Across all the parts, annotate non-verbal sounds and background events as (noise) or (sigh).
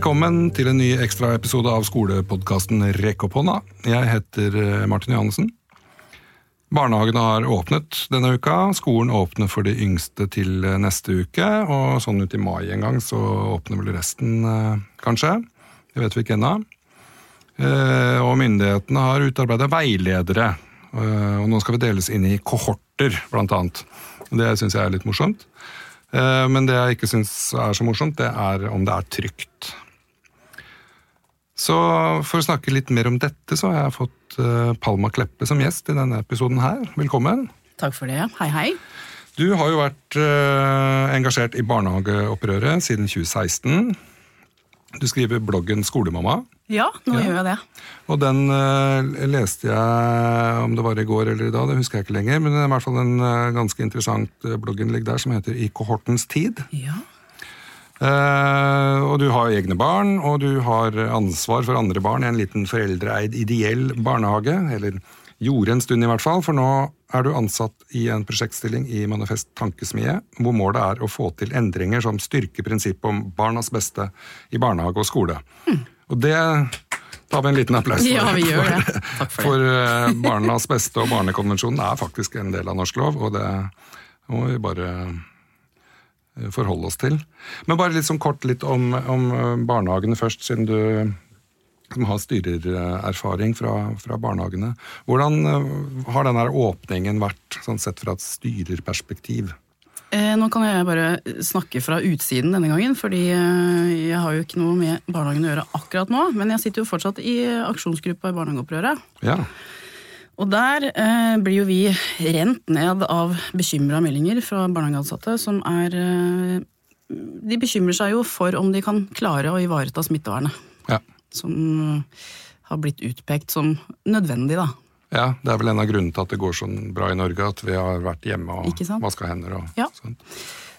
Velkommen til en ny ekstraepisode av skolepodkasten Rekk opp hånda. Jeg heter eh, Martin Johannessen. Barnehagene har åpnet denne uka. Skolen åpner for de yngste til eh, neste uke. Og sånn ut i mai en gang så åpner vel resten, eh, kanskje. Det vet vi ikke ennå. Og myndighetene har utarbeida veiledere. Og nå skal vi deles inn i kohorter, blant annet. Det syns jeg er litt morsomt. Men det jeg ikke syns er så morsomt, det er om det er trygt. Så for å snakke litt mer om dette, så har jeg fått uh, Palma Kleppe som gjest i denne episoden her. Velkommen. Takk for det. Hei, hei. Du har jo vært uh, engasjert i barnehageopprøret siden 2016. Du skriver bloggen Skolemamma. Ja, nå ja. gjør jeg det. Og den uh, leste jeg om det var i går eller i dag, det husker jeg ikke lenger. Men det er i hvert fall en ganske interessant blogginnlegg der som heter I kohortens tid. Ja. Uh, og du har egne barn, og du har ansvar for andre barn i en liten foreldreeid ideell barnehage. Eller gjorde en stund, i hvert fall, for nå er du ansatt i en prosjektstilling i Manifest Tankesmie, hvor målet er å få til endringer som styrker prinsippet om barnas beste i barnehage og skole. Mm. Og det tar vi en liten applaus for. Ja, vi gjør det. (laughs) Takk for, for. Uh, barnas beste og Barnekonvensjonen er faktisk en del av norsk lov, og det må vi bare Eh, forholde oss til. Men bare litt sånn kort litt om, om eh, barnehagene først, siden du som har styrererfaring fra, fra barnehagene. Hvordan eh, har denne åpningen vært, sånn sett fra et styrerperspektiv? Nå kan jeg bare snakke fra utsiden denne gangen, fordi jeg har jo ikke noe med barnehagen å gjøre akkurat nå. Men jeg sitter jo fortsatt i aksjonsgruppa i Barnehageopprøret. Ja. Og der eh, blir jo vi rent ned av bekymra meldinger fra barnehageansatte som er eh, De bekymrer seg jo for om de kan klare å ivareta smittevernet. Ja. Som har blitt utpekt som nødvendig, da. Ja, det er vel en av grunnene til at det går sånn bra i Norge, at vi har vært hjemme og vaska hender og ja. sånn.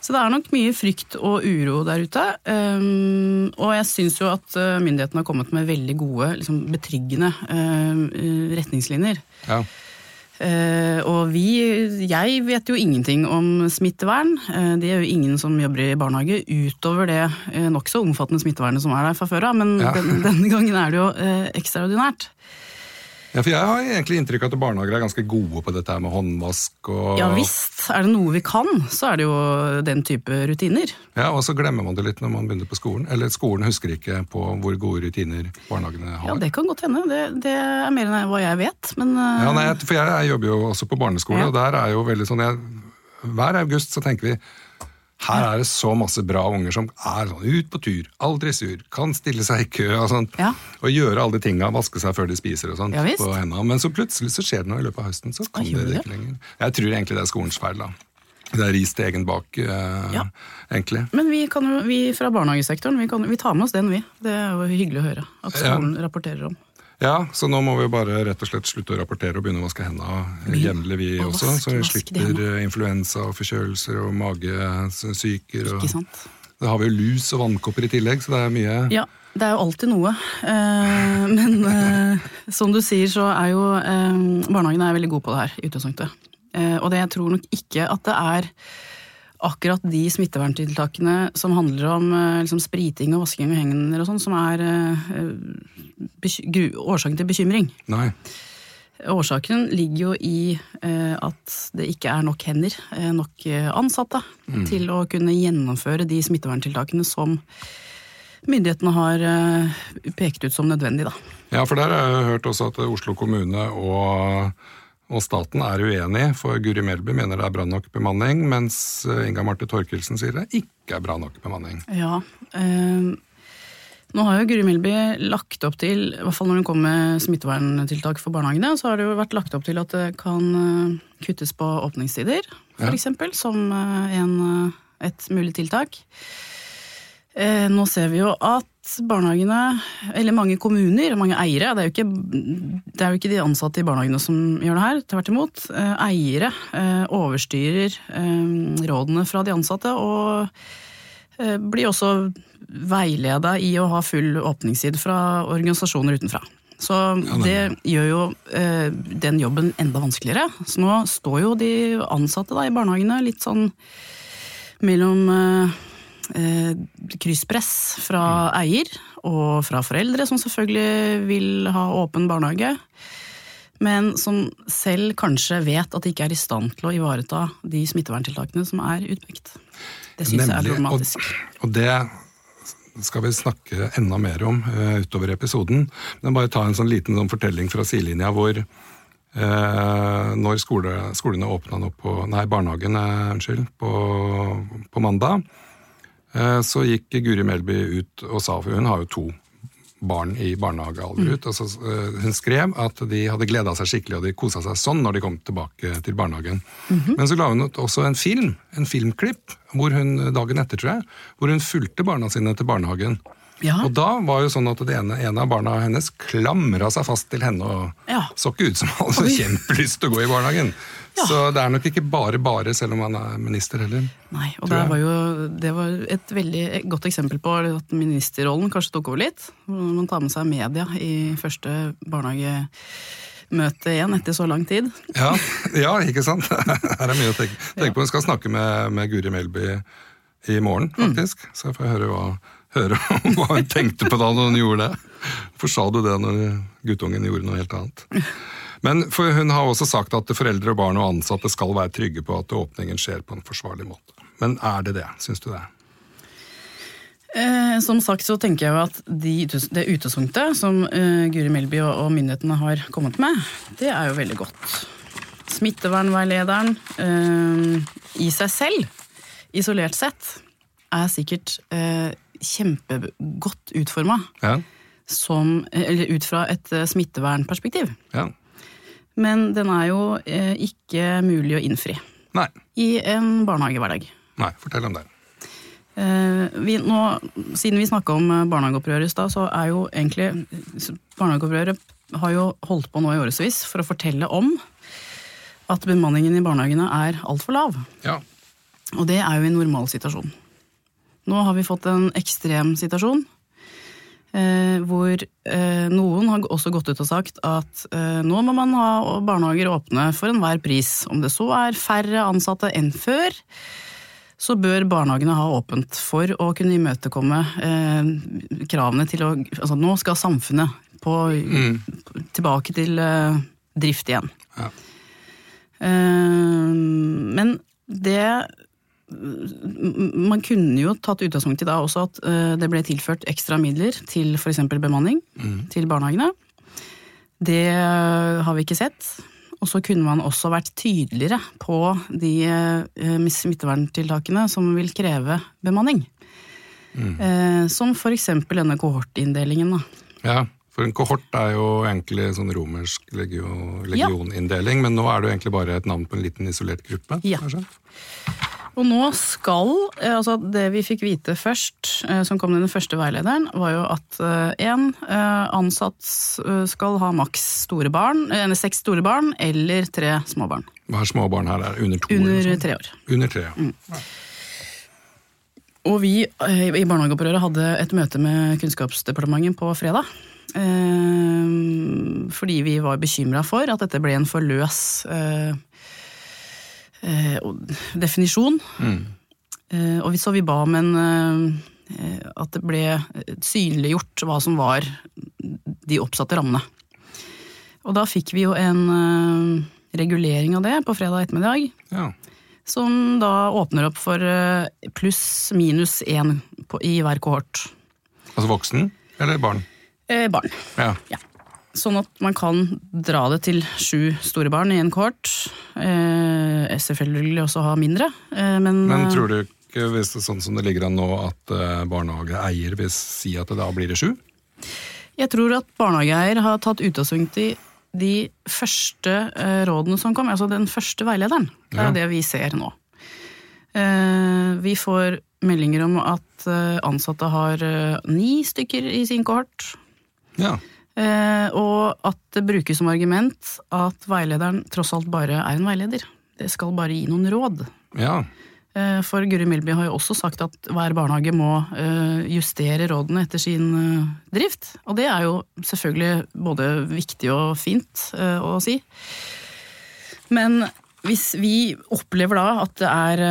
Så det er nok mye frykt og uro der ute. Um, og jeg syns jo at uh, myndighetene har kommet med veldig gode, liksom betryggende uh, retningslinjer. Ja. Uh, og vi Jeg vet jo ingenting om smittevern. Uh, det er jo ingen som jobber i barnehage utover det uh, nokså omfattende smittevernet som er der fra før av, men ja. den, denne gangen er det jo ekstraordinært. Ja, for Jeg har egentlig inntrykk av at barnehager er ganske gode på dette med håndvask. og... Ja visst. Er det noe vi kan, så er det jo den type rutiner. Ja, Og så glemmer man det litt når man begynner på skolen. Eller skolen husker ikke på hvor gode rutiner barnehagene har. Ja, Det kan godt hende. Det, det er mer enn hva jeg vet. Men Ja, nei, For jeg, jeg jobber jo også på barneskole, ja. og der er jo veldig sånn jeg, Hver august så tenker vi her er det så masse bra unger som er sånn ut på tur, aldri sur, kan stille seg i kø og sånt. Ja. Og gjøre alle de tinga, vaske seg før de spiser og sånt. Ja, på hendene. Men så plutselig så skjer det noe i løpet av høsten, så kan det ikke lenger. Jeg tror egentlig det er skolens feil, da. Det er ris til egen bak, eh, ja. egentlig. Men vi, kan vi fra barnehagesektoren vi, kan, vi, tar med oss den, vi. Det er jo hyggelig å høre at skolen ja. rapporterer om. Ja, så nå må vi bare rett og slett slutte å rapportere og begynne å vaske hendene jevnlig, vi også. Vaske, så vi slipper eh, influensa og forkjølelser og magesyker. Ikke sant. Det har vi jo lus og vannkopper i tillegg, så det er mye Ja, det er jo alltid noe. Eh, men eh, som du sier, så er jo barnehagene er veldig gode på det her i utgangspunktet. Og det, jeg tror nok ikke at det er akkurat de smitteverntiltakene som handler om eh, liksom, spriting og vasking av hender og sånn, som er uh, årsaken til bekymring. Nei. Årsaken ligger jo i uh, at det ikke er nok hender, nok ansatte, mm. til å kunne gjennomføre de smitteverntiltakene som myndighetene har pekt ut som nødvendig. Da. Ja, for der har jeg hørt også at Oslo kommune og og staten er uenig, for Guri Melby mener det er bra nok bemanning, mens eh, Inga Marte Torkelsen sier det ikke er bra nok bemanning. Ja, eh, nå har jo Guri Melby lagt opp til, i hvert fall når hun kommer med smitteverntiltak for barnehagene, så har det jo vært lagt opp til at det kan eh, kuttes på åpningstider, f.eks., ja. som en, et mulig tiltak. Eh, nå ser vi jo at barnehagene, eller mange kommuner, mange eiere Det er jo ikke, det er jo ikke de ansatte i barnehagene som gjør det her, tvert imot. Eh, eiere eh, overstyrer rådene fra de ansatte og blir også veileda i å ha full åpningstid fra organisasjoner utenfra. Så det gjør jo den jobben enda vanskeligere. Så nå står jo de ansatte da, i barnehagene litt sånn mellom eh, krysspress fra eier, og fra foreldre som selvfølgelig vil ha åpen barnehage. Men som selv kanskje vet at de ikke er i stand til å ivareta de smitteverntiltakene som er utpekt. Det syns jeg er problematisk. Og, og det skal vi snakke enda mer om uh, utover episoden. Men bare ta en sånn liten sånn fortelling fra sidelinja hvor uh, når skole, skolene åpna nå på Nei, barnehagen, uh, unnskyld, på, på mandag, eh, så gikk Guri Melby ut og sa, for hun har jo to barn i barnehagealder ut, og så eh, hun skrev at de hadde gleda seg skikkelig og de kosa seg sånn når de kom tilbake til barnehagen. Men så la hun ut også en film, en filmklipp, hvor hun dagen etter, tror jeg, hvor hun fulgte barna sine til barnehagen. Ja. Og da var jo sånn at det ene, ene av barna hennes klamra seg fast til henne og Ja. så ikke ut som han hadde kjempelyst til å gå i barnehagen. Ja. Så det er nok ikke bare bare, selv om han er minister heller. Nei, og det var jo det var et veldig godt eksempel på at ministerrollen kanskje tok over litt. Når man tar med seg media i første barnehagemøte igjen etter så lang tid. Ja, ja ikke sant? (laughs) Her er mye å tenke, tenke på. Hun skal snakke med, med Guri Melby i morgen, faktisk. Så jeg får høre hva, høre (laughs) hva hun tenkte på da når hun gjorde det. Hvorfor sa du det når guttungen gjorde noe helt annet? (laughs) Men hun har også sagt at foreldre, barn og ansatte skal være trygge på at åpningen skjer på en forsvarlig måte. Men er det det? Syns du det? Eh, som sagt så tenker jeg jo at de, det utesunktet som eh, Guri Melby og, og myndighetene har kommet med, det er jo veldig godt. Smittevernveilederen eh, i seg selv, isolert sett, er sikkert eh, kjempegodt utforma Ja? eller ut fra et eh, smittevernperspektiv. ja. Men den er jo eh, ikke mulig å innfri Nei. i en barnehagehverdag. Nei, fortell om det. Eh, vi, nå, siden vi snakka om eh, barnehageopprøret i stad, så er jo egentlig Barnehageopprøret har jo holdt på nå i årevis for å fortelle om at bemanningen i barnehagene er altfor lav. Ja. Og det er jo en normal situasjon. Nå har vi fått en ekstrem situasjon. Eh, hvor eh, noen har også gått ut og sagt at eh, nå må man ha barnehager åpne for enhver pris. Om det så er færre ansatte enn før, så bør barnehagene ha åpent for å kunne imøtekomme eh, kravene til å Altså nå skal samfunnet på, tilbake til drift igjen. Ja. Eh, men det Man kunne jo tatt utgangspunkt i da også at eh, det ble tilført ekstra midler til f.eks. bemanning til barnehagene. Det har vi ikke sett. Og så kunne man også vært tydeligere på de eh, smitteverntiltakene som vil kreve bemanning. Mm. som f.eks. denne kohortinndelingen. Ja, for en kohort er jo egentlig sånn romersk legio, legioninndeling, men nå er det jo egentlig bare et navn på en liten isolert gruppe. Ja. skjønt. Og nå skal, eh, altså det vi fikk vite først, eh, som kom i den første veilederen, var jo at én ansatt eh, skal ha maks store barn, eller seks store barn, eller tre små barn. Hva er små barn her? Er under to? Under tre år. Under tre, ja. Og vi i Barnehageopprøret hadde et møte med Kunnskapsdepartementet på fredag. Eh, fordi vi var bekymra for at dette ble en for løs eh, eh, definisjon. Eh, og vi, så vi ba om en eh, at det ble synliggjort hva som var de oppsatte rammene. Og da fikk vi jo en eh, regulering av det på fredag ettermiddag ja. som da åpner opp for eh, pluss minus én i hver kohort. Altså voksen eller barn? Eh, barn. Ja. Ja. Sånn at man kan dra det til sju store barn i en kohort. Selvfølgelig også ha mindre, eh, men, Men eh, tror du ikke, hvis det er sånn som det ligger an nå, at eh, barnehageeier vil si at det da blir det sju? jeg tror at barnehageeier har tatt utgangspunkt i de første rådene som kom, altså den første veilederen. Det er Ja. det vi ser nå. Vi får meldinger om at ansatte har ni stykker i sin kohort. Ja. Og at det brukes som argument at veilederen tross alt bare er en veileder. Det skal bare gi noen råd. ja. Eh, For Guri Milby har jo også sagt at hver barnehage må eh, justere rådene etter sin eh, drift. Og det er jo selvfølgelig både viktig og fint å si. Men hvis vi opplever da at det er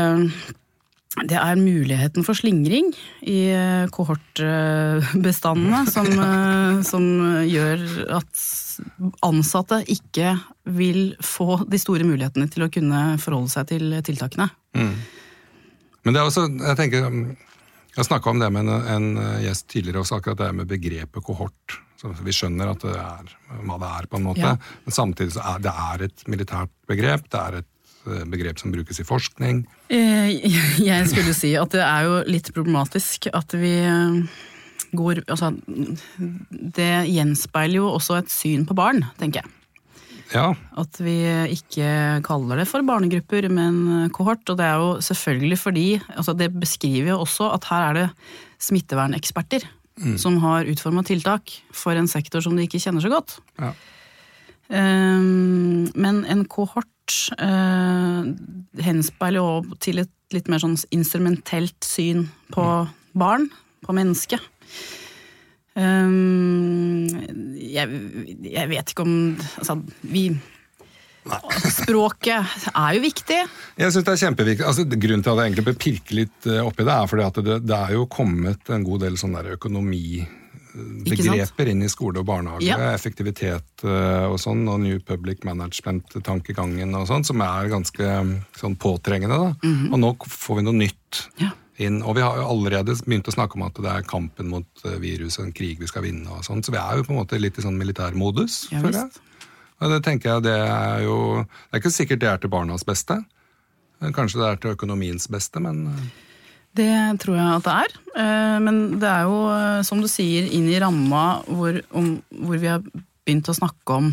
det er muligheten for slingring i eh, kohortbestandene (laughs) som, eh, som gjør at ansatte ikke vil få de store mulighetene til å kunne forholde seg til tiltakene. Mm. Men det er også, jeg tenker, jeg snakka om det med en, en gjest tidligere også, akkurat det med begrepet kohort. Så vi skjønner at det er hva det er, på en måte. Ja. Men samtidig så er det er et militært begrep. Det er et eh, begrep som brukes i forskning. Eh, (laughs) Jeg skulle si at det er jo litt problematisk at vi eh, går Altså, det gjenspeiler jo også et syn på barn, tenker jeg. Ja, At vi ikke kaller det for barnegrupper, men kohort. Og det er jo selvfølgelig fordi altså Det beskriver jo også at her er det smitteverneksperter som har utforma tiltak for en sektor som de ikke kjenner så godt. ja. Um, men en kohort uh, henspeiler jo til et litt mer sånn instrumentelt syn på barn, på mennesket. Um, jeg, jeg vet ikke om Altså, vi (laughs) Språket er jo viktig. Jeg synes det er kjempeviktig. Altså, grunnen til at jeg egentlig bør pirke litt eh, oppi det, er fordi at det, det er jo kommet en god del sånn der økonomibegreper inn i skole og barnehage. Ja. Effektivitet eh, og sånn, og New Public Management-tankegangen og sånn, som er ganske mm, sånn påtrengende. da. Og nå får vi noe nytt. Ja. Inn, og vi har jo allerede begynt å snakke om at det er kampen mot viruset, en krig vi skal vinne og sånn, så vi er jo på en måte litt i sånn militærmodus, Ja, føler jeg. Og det tenker jeg det er jo Det er ikke sikkert det er til barnas beste. Kanskje det er til økonomiens beste, men eh, Det tror jeg at det er. Eh, Men det er jo, eh, som du sier, inn i ramma hvor, om, hvor vi har begynt å snakke om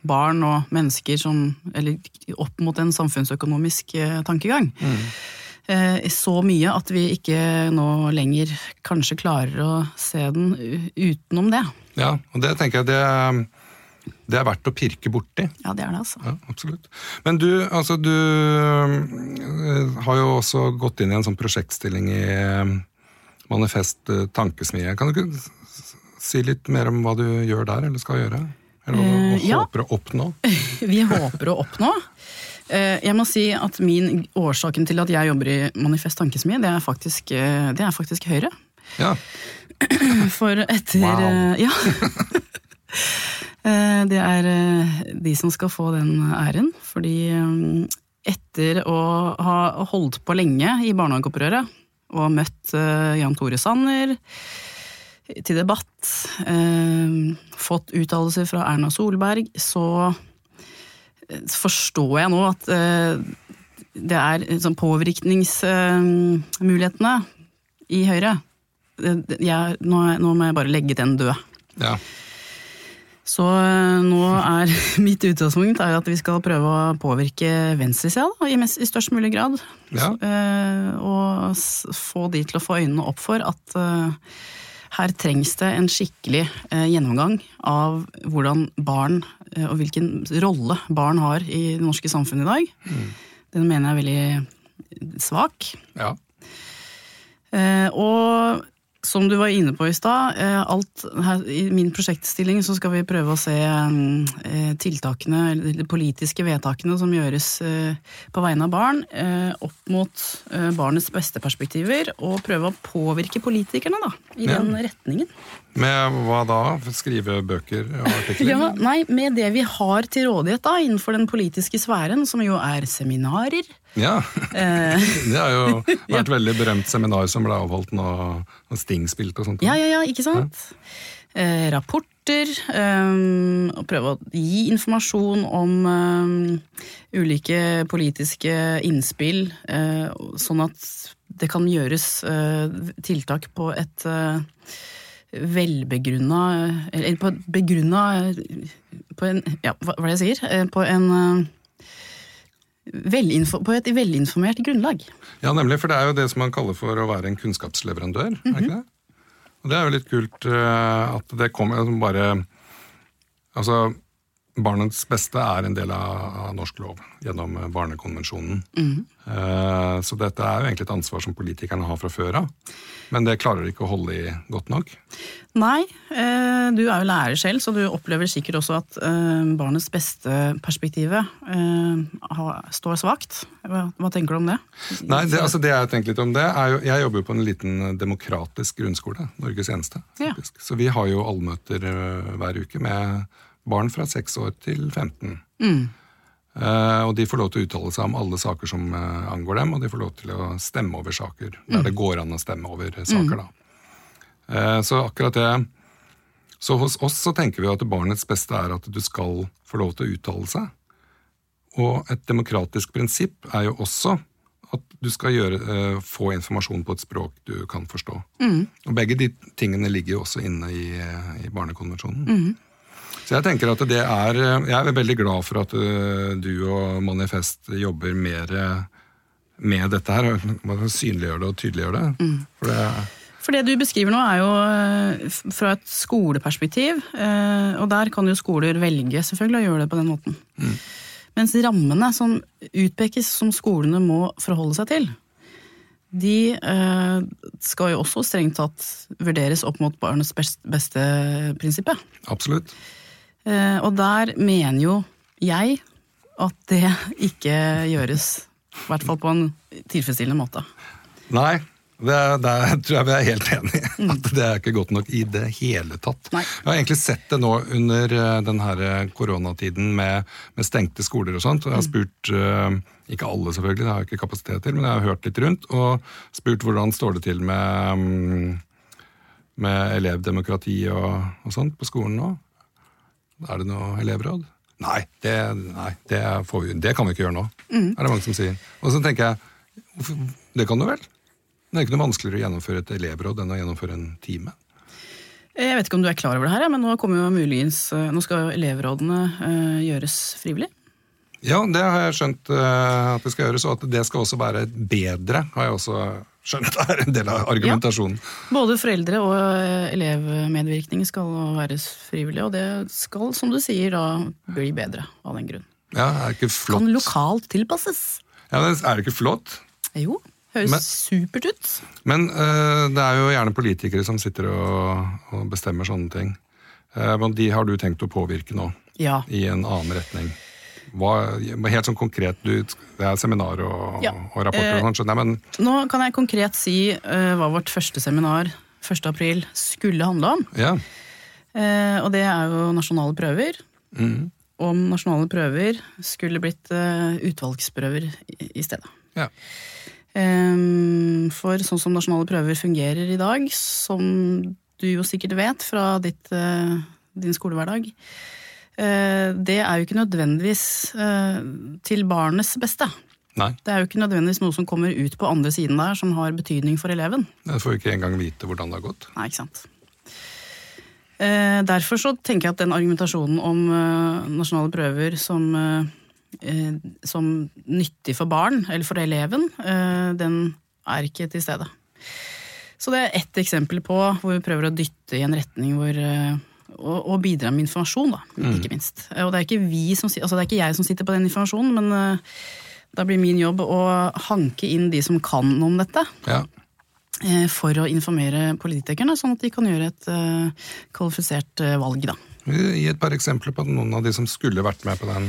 barn og mennesker som Eller opp mot en samfunnsøkonomisk eh, tankegang. Mm. Så mye at vi ikke nå lenger kanskje klarer å se den utenom det. ja. Og det tenker jeg det, det er verdt å pirke borti. Ja, det er det, altså. Ja, absolutt. Men du, altså du øh, har jo også gått inn i en sånn prosjektstilling i Manifest øh, Tankesmie. Kan du ikke si litt mer om hva du gjør der, eller skal gjøre? Eller hva du Eh, ja. håper å oppnå? (laughs) Vi håper å oppnå. Eh, Jeg må si at min Årsaken til at jeg jobber i Manifest Tankesmie, det er faktisk, eh, det er faktisk Høyre. Ja. (clears throat) For etter Wow. Ja. (laughs) Eh, Det er eh, de som skal få den æren. Fordi eh, etter å ha holdt på lenge i barnehageopprøret og møtt Jan Tore Sanner til debatt, fått uttalelser fra Erna Solberg, så forstår jeg nå at det er sånn påvirkningsmulighetene i Høyre. Jeg, nå må jeg bare legge den død. ja. Så eh, nå er (laughs) mitt utgangspunkt er at vi skal prøve å påvirke venstresida da, i, i størst mulig grad. Ja. Eh, og få de til å få øynene opp for at eh, her trengs det en skikkelig gjennomgang av hvordan barn, og hvilken rolle barn har i det norske samfunnet i dag. Den mener jeg er veldig svak. ja. Og som du var inne på i stad, eh, i min prosjektstilling så skal vi prøve å se eh, tiltakene, eller de politiske vedtakene som gjøres eh, på vegne av barn, opp mot barnets beste perspektiver, og prøve å påvirke politikerne da, i Ja. den retningen. Med hva da? Skrive bøker og artikler? (laughs) Ja, nei, med det vi har til rådighet da, innenfor den politiske sfæren, som jo er seminarer. Ja. Eh, (laughs) Det har jo (laughs) vært et veldig berømt seminar som ble avholdt nå, og Sting spilte og sånt. Ja, ja, ja, ikke sant? Eh, rapporter, eh, og prøve å gi informasjon om eh, ulike politiske innspill, eh, sånn at det kan gjøres eh, tiltak på et eh, velbegrunna Eller på begrunna På en Ja, hva er det jeg sier? På en På et velinformert grunnlag. Ja, nemlig, for det er jo det som man kaller for å være en kunnskapsleverandør, er ikke det? Og det er jo litt kult eh, at det kommer bare Altså, barnets beste er en del av norsk lov gjennom Barnekonvensjonen. Mm. Så dette er jo egentlig et ansvar som politikerne har fra før av. Men det klarer de ikke å holde i godt nok. Nei, eh, du er jo lærer selv, så du opplever sikkert også at eh, barnets beste-perspektivet eh, står svakt. Hva, tenker du om det? Nei, det, altså det jeg har tenkt litt om det, er jo Jeg jobber jo på en liten demokratisk grunnskole. Norges eneste. Ja. Så vi har jo allmøter eh, hver uke med barn fra 6 år til 15. Mm. Uh, og de får lov til å uttale seg om alle saker som uh, angår dem, og de får lov til å stemme over saker der det går an å stemme over eh, saker, da. Eh, så akkurat det Så hos oss så tenker vi at barnets beste er at du skal få lov til å uttale seg. Og et demokratisk prinsipp er jo også at du skal gjøre, få informasjon på et språk du kan forstå. Og begge de tingene ligger jo også inne i, i Barnekonvensjonen. Så jeg tenker at det er eh, Jeg er veldig glad for at eh, du og Manifest jobber mer med dette her. Synliggjør det og tydeliggjør det. For det For det du beskriver nå er jo eh, fra et skoleperspektiv, og der kan jo skoler velge selvfølgelig å gjøre det på den måten. Mens rammene som utpekes som skolene må forholde seg til, de skal jo også strengt tatt vurderes opp mot barnets beste-prinsippet. absolutt. Eh, og der mener jo jeg at det ikke gjøres, i hvert fall på en tilfredsstillende måte. Nei, det, det tror jeg vi er helt enige. At det er ikke godt nok i det hele tatt. Nei. Jeg har egentlig sett det nå under denne koronatiden med, med stengte skoler og sånt. og Jeg har spurt, eh, ikke alle selvfølgelig, det har jeg ikke kapasitet til, men jeg har hørt litt rundt og spurt hvordan står det til med, mm, med elevdemokrati og, og sånt på skolen nå. Er det noe elevråd? Nei, det, nei, det, får vi, det kan vi ikke gjøre nå. er det mange som sier. Og så tenker jeg, det kan du vel? Det er ikke noe vanskeligere å gjennomføre et elevråd enn å gjennomføre en time. Jeg vet ikke om du er klar over det her, men nå, jo muligens, eh, nå skal elevrådene eh, gjøres frivillig. Ja, det har jeg skjønt uh, at det skal gjøres, og at det skal også være bedre, har jeg også skjønt (laughs) er en del av argumentasjonen. Både foreldre og eh, elevmedvirkning skal være frivillig, og det skal, som du sier, da bli bedre av den grunn. Ja, er det ikke flott? Kan lokalt tilpasses. Ja, men er det ikke flott? Jo, høres Men- supert ut. Men uh, det er jo gjerne politikere som sitter og, og bestemmer sånne ting. Uh, men de har du tenkt å påvirke nå, Ja. i en annen retning. Hva, helt sånn konkret, du, det er seminar og, Ja. og rapporter og sånn, men Nå kan jeg konkret si uh, hva vårt første seminar 1. april skulle handle om. ja. Uh, og det er jo nasjonale prøver. Mm. Om nasjonale prøver skulle blitt uh, utvalgsprøver i, i stedet. ja. Um, for sånn som nasjonale prøver fungerer i dag, som du jo sikkert vet fra ditt, din skolehverdag, eh, det er jo ikke nødvendigvis eh, til barnets beste. Nei, Det er jo ikke nødvendigvis noe som kommer ut på andre siden der som har betydning for eleven. jeg får ikke engang vite hvordan det har gått. Nei, ikke sant. Eh, derfor så tenker jeg at den argumentasjonen om eh, nasjonale prøver som, eh, eh, som nyttig for barn, eller for eleven, eh, den er ikke til stede. Så det er ett eksempel på hvor vi prøver å dytte i en retning hvor eh, og, og bidra med informasjon, da, ikke minst. Eh, Og det er ikke, vi som, altså det er ikke jeg som sitter på den informasjonen, men uh, da blir min jobb å hanke inn de som kan om dette Ja, Uh, for å informere politikerne, sånn at de kan gjøre et uh, kvalifisert valg. Da. Gi et par eksempler på noen av de som skulle vært med på den.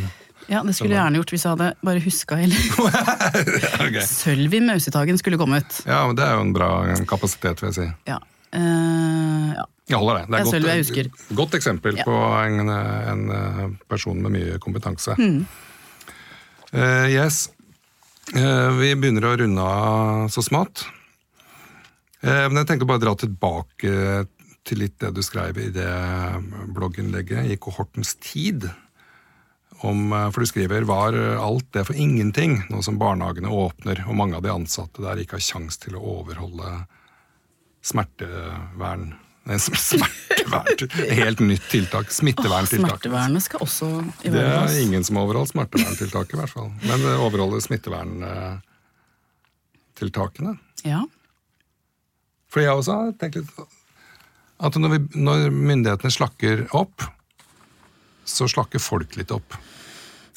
Ja, Det skulle jeg gjerne gjort hvis jeg hadde bare huska eller (laughs) okay. Sølvi Mausetagen skulle kommet. Ja, men det er jo en bra kapasitet, vil jeg si. Ja. Eh, ja. Holder det. Det Det er jeg godt, godt eksempel Ja. på en, en eh, person med mye kompetanse. Mm. Uh, yes. Uh, vi begynner å runde av så smått. Uh, men jeg tenker bare å dra tilbake til litt det du skrev i det blogginnlegget i kohortens tid. Om, for du skriver var alt det for ingenting, nå som barnehagene åpner og mange av de ansatte der ikke har kjangs til å overholde smertevern (laughs) smertevern Helt nytt tiltak. Åh, Smitteverntiltak. smertevernet skal også Det er ingen som har overholdt smerteverntiltaket, i hvert fall. Men det overholder smitteverntiltakene. Ja. For jeg også har tenkt litt at når, vi, når myndighetene slakker opp, så slakker folk litt opp.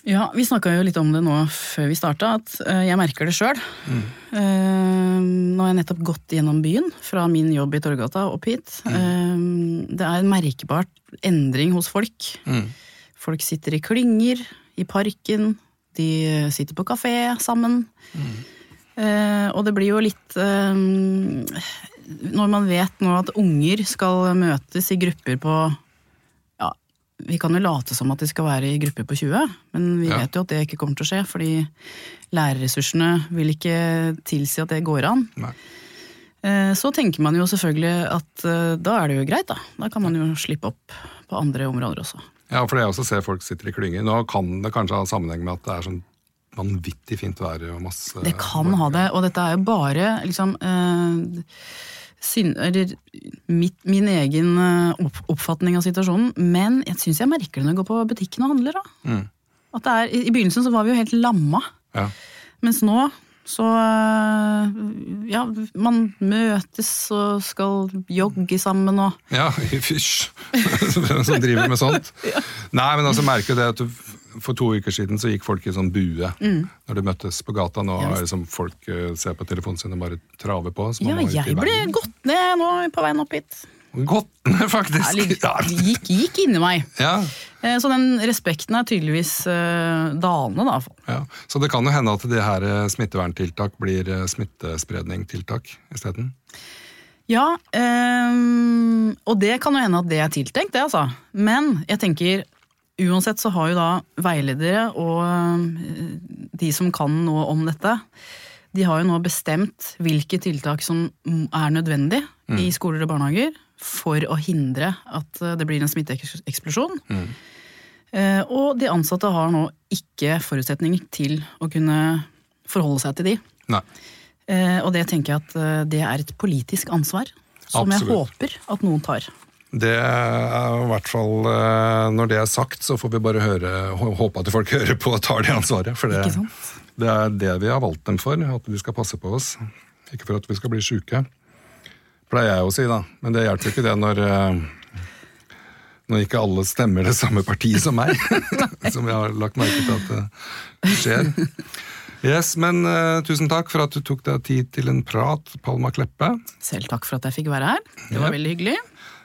Ja, Vi snakka jo litt om det nå før vi starta, at eh, jeg merker det sjøl. Mm. nå har jeg nettopp gått gjennom byen, fra min jobb i Torgata opp hit. Mm. det er en merkbar endring hos folk. Mm. Folk sitter i klynger, i parken, de sitter på kafé sammen. Eh, og det blir jo litt eh, Når man vet nå at unger skal møtes i grupper på vi kan jo late som at de skal være i grupper på 20, men vi Ja. vet jo at det ikke kommer til å skje, fordi lærerressursene vil ikke tilsi at det går an. Nei. Eh, Så tenker man jo selvfølgelig at eh, da er det jo greit, da. Da kan man jo slippe opp på andre områder også. Ja, for det jeg også ser folk sitter i klynger. Nå kan det kanskje ha sammenheng med at det er sånn vanvittig fint vær og masse Det kan ha det, og dette er jo bare liksom eh, syn, eller, mitt, min egen eh, opp, oppfatning av situasjonen. Men jeg syns jeg merker det når jeg går på butikken og handler. Da. Mm. Er, i, I begynnelsen så var vi jo helt lamma, Ja. mens nå så eh, Ja, man møtes og skal jogge sammen og Ja, (laughs) fysj! Hvem (laughs) som driver med sånt? (laughs) Nei, men altså merker det at du, for to uker siden så gikk folk i sånn bue når de møttes på gata. Nå Mm. Er det som folk eh, ser på telefonen sin og bare traver på. Ja, jeg ble gått ned nå på veien opp hit. Gått ned, faktisk! Det (laughs) Ja. gikk, gikk inni meg. Ja, Eh, Så den respekten er tydeligvis eh, dalende, da. ja. Så det kan jo hende at det her smitteverntiltak blir smittespredningstiltak isteden. Ja, ehm, og det kan jo hende at det er tiltenkt, det altså. Men jeg tenker, uansett så har jo da veiledere og eh, de som kan noe om dette, de har jo nå bestemt hvilke tiltak som er nødvendig i skoler og barnehager for å hindre at eh, det blir en smitteeksplosjon. Mm. Og de ansatte har nå ikke forutsetninger til å kunne forholde seg til de. Nei. Eh, Og det tenker jeg at eh, det er et politisk ansvar, som jeg håper at noen tar. Det er i hvert fall eh, Når det er sagt, så får vi bare høre, håpe at folk (laughs) hører på og tar det ansvaret. For det, det er det vi har valgt dem for, at de skal passe på oss. Ikke for at vi skal bli sjuke. Pleier jeg å si, da. Men det hjelper ikke det når eh, når ikke alle stemmer det samme partiet som meg. (laughs) som jeg har lagt merke til at det skjer. Yes, men uh, Tusen takk for at du tok deg tid til en prat, Palma Kleppe. Selv takk for at jeg fikk være her. Det var veldig hyggelig.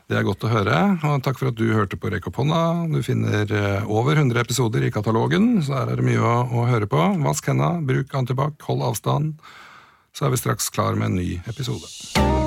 Det er godt å høre, og takk for at du hørte på Rekk opp hånda. Du finner eh, over 100 episoder i katalogen, så her er det mye å, å høre på. Vask henda, bruk antibac, hold avstand. Så er vi straks klar med en ny episode.